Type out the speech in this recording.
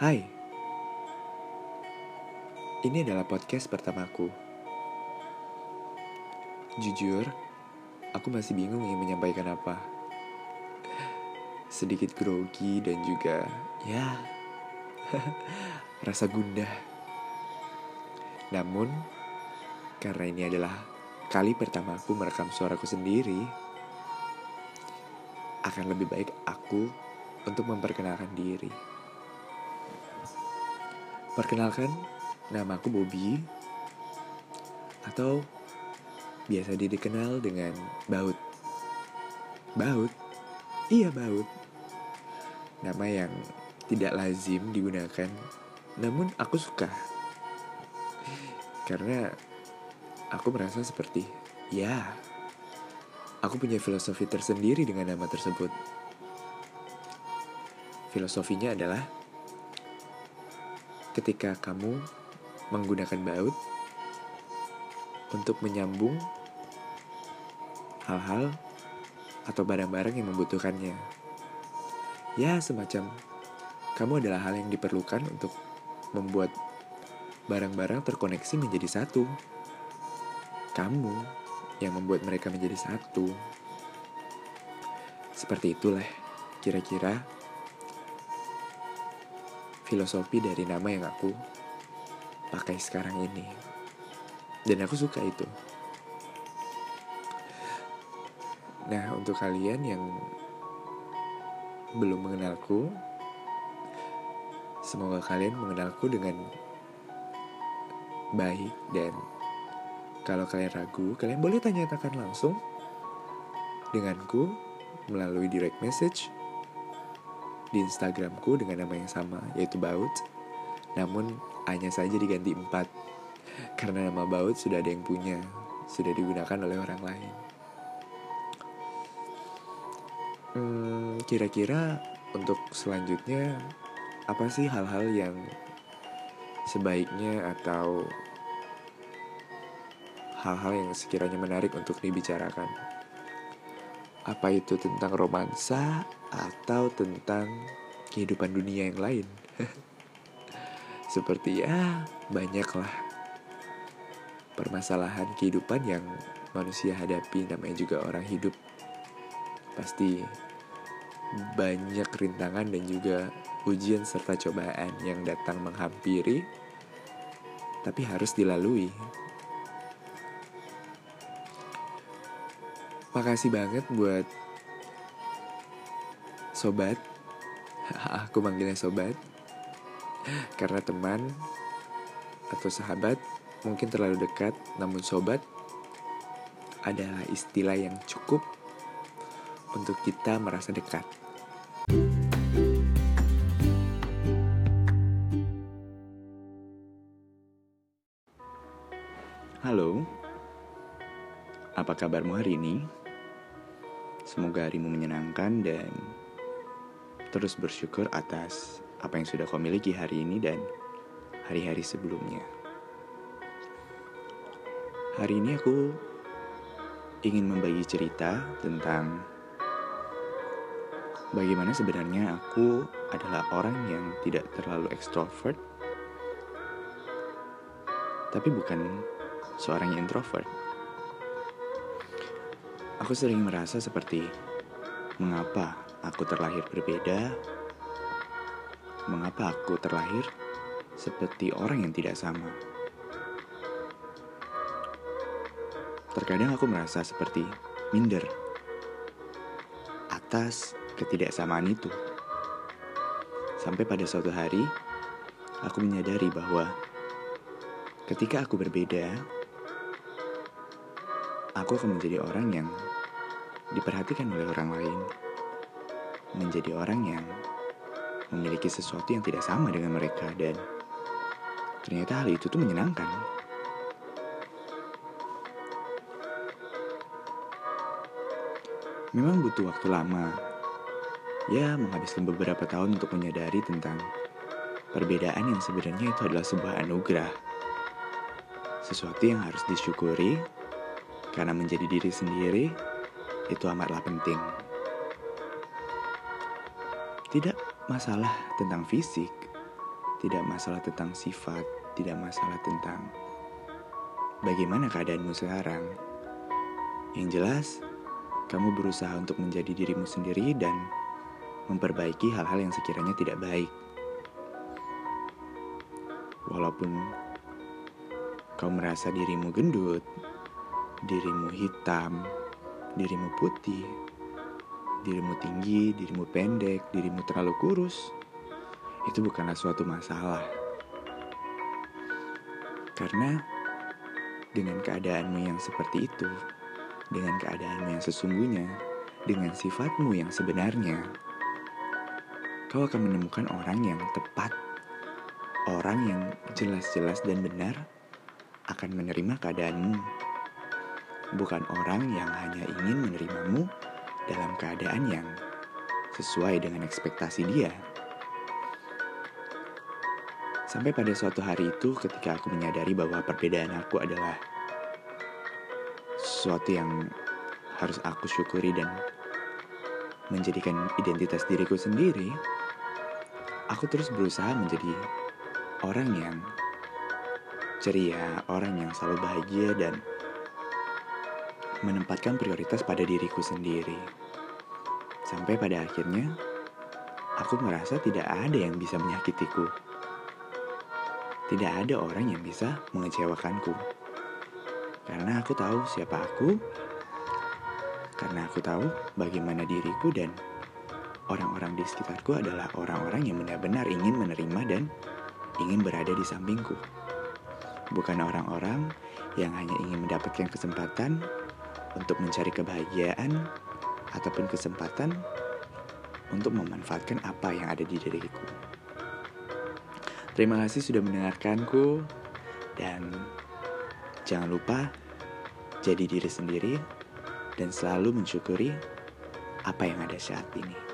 Hai, ini adalah podcast pertamaku. Jujur, aku masih bingung ingin menyampaikan apa. Sedikit grogi dan juga, ya, rasa gundah. Namun, karena ini adalah kali pertama aku merekam suaraku sendiri, akan lebih baik aku untuk memperkenalkan diri. Perkenalkan, nama aku Bobby atau biasa dikenal dengan Baut. Baut? Iya Baut. Nama yang tidak lazim digunakan, namun aku suka. Karena aku merasa seperti, ya, aku punya filosofi tersendiri dengan nama tersebut. Filosofinya adalah ketika kamu menggunakan baut untuk menyambung hal-hal atau barang-barang yang membutuhkannya. Ya, semacam kamu adalah hal yang diperlukan untuk membuat barang-barang terkoneksi menjadi satu. Kamu yang membuat mereka menjadi satu. Seperti itulah kira-kira filosofi dari nama yang aku pakai sekarang ini. Dan aku suka itu. Nah, untuk kalian yang belum mengenalku, semoga kalian mengenalku dengan baik dan kalau kalian ragu, kalian boleh tanya-tanyakan langsung denganku melalui direct message di Instagramku dengan nama yang sama yaitu Baut. Namun hanya saja diganti empat karena nama Baut sudah ada yang punya, sudah digunakan oleh orang lain. Hmm, kira-kira untuk selanjutnya apa sih hal-hal yang sebaiknya atau hal-hal yang sekiranya menarik untuk dibicarakan? Apa itu tentang romansa atau tentang kehidupan dunia yang lain? Seperti ya, banyaklah permasalahan kehidupan yang manusia hadapi namanya juga orang hidup. Pasti banyak rintangan dan juga ujian serta cobaan yang datang menghampiri tapi harus dilalui. Makasih banget buat sobat. Aku manggilnya sobat. Karena teman atau sahabat mungkin terlalu dekat, namun sobat adalah istilah yang cukup untuk kita merasa dekat. Halo, apa kabarmu hari ini? Semoga harimu menyenangkan dan terus bersyukur atas apa yang sudah kau miliki hari ini dan hari-hari sebelumnya. Hari ini aku ingin membagi cerita tentang bagaimana sebenarnya aku adalah orang yang tidak terlalu ekstrovert, tapi bukan seorang introvert. Aku sering merasa seperti mengapa aku terlahir berbeda, mengapa aku terlahir seperti orang yang tidak sama. Terkadang aku merasa seperti minder atas ketidaksamaan itu. Sampai pada suatu hari, aku menyadari bahwa ketika aku berbeda, aku akan menjadi orang yang diperhatikan oleh orang lain, menjadi orang yang memiliki sesuatu yang tidak sama dengan mereka dan ternyata hal itu tuh menyenangkan. Memang butuh waktu lama, ya menghabiskan beberapa tahun untuk menyadari tentang perbedaan yang sebenarnya itu adalah sebuah anugerah. Sesuatu yang harus disyukuri karena menjadi diri sendiri itu amatlah penting. Tidak masalah tentang fisik, tidak masalah tentang sifat, tidak masalah tentang bagaimana keadaanmu sekarang. Yang jelas, kamu berusaha untuk menjadi dirimu sendiri dan memperbaiki hal-hal yang sekiranya tidak baik. Walaupun kau merasa dirimu gendut, dirimu hitam, dirimu putih, dirimu tinggi, dirimu pendek, dirimu terlalu kurus, itu bukanlah suatu masalah. Karena dengan keadaanmu yang seperti itu, dengan keadaanmu yang sesungguhnya, dengan sifatmu yang sebenarnya, kau akan menemukan orang yang tepat, orang yang jelas-jelas dan benar akan menerima keadaanmu, bukan orang yang hanya ingin menerimamu dalam keadaan yang sesuai dengan ekspektasi dia. Sampai pada suatu hari itu ketika aku menyadari bahwa perbedaan aku adalah sesuatu yang harus aku syukuri dan menjadikan identitas diriku sendiri, aku terus berusaha menjadi orang yang ceria, orang yang selalu bahagia dan menempatkan prioritas pada diriku sendiri. Sampai pada akhirnya, aku merasa tidak ada yang bisa menyakitiku. Tidak ada orang yang bisa mengecewakanku. Karena aku tahu siapa aku, karena aku tahu bagaimana diriku dan orang-orang di sekitarku adalah orang-orang yang benar-benar ingin menerima dan ingin berada di sampingku. Bukan orang-orang yang hanya ingin mendapatkan kesempatan untuk mencari kebahagiaan ataupun kesempatan untuk memanfaatkan apa yang ada di diriku. Terima kasih sudah mendengarkanku dan jangan lupa jadi diri sendiri dan selalu mensyukuri apa yang ada saat ini.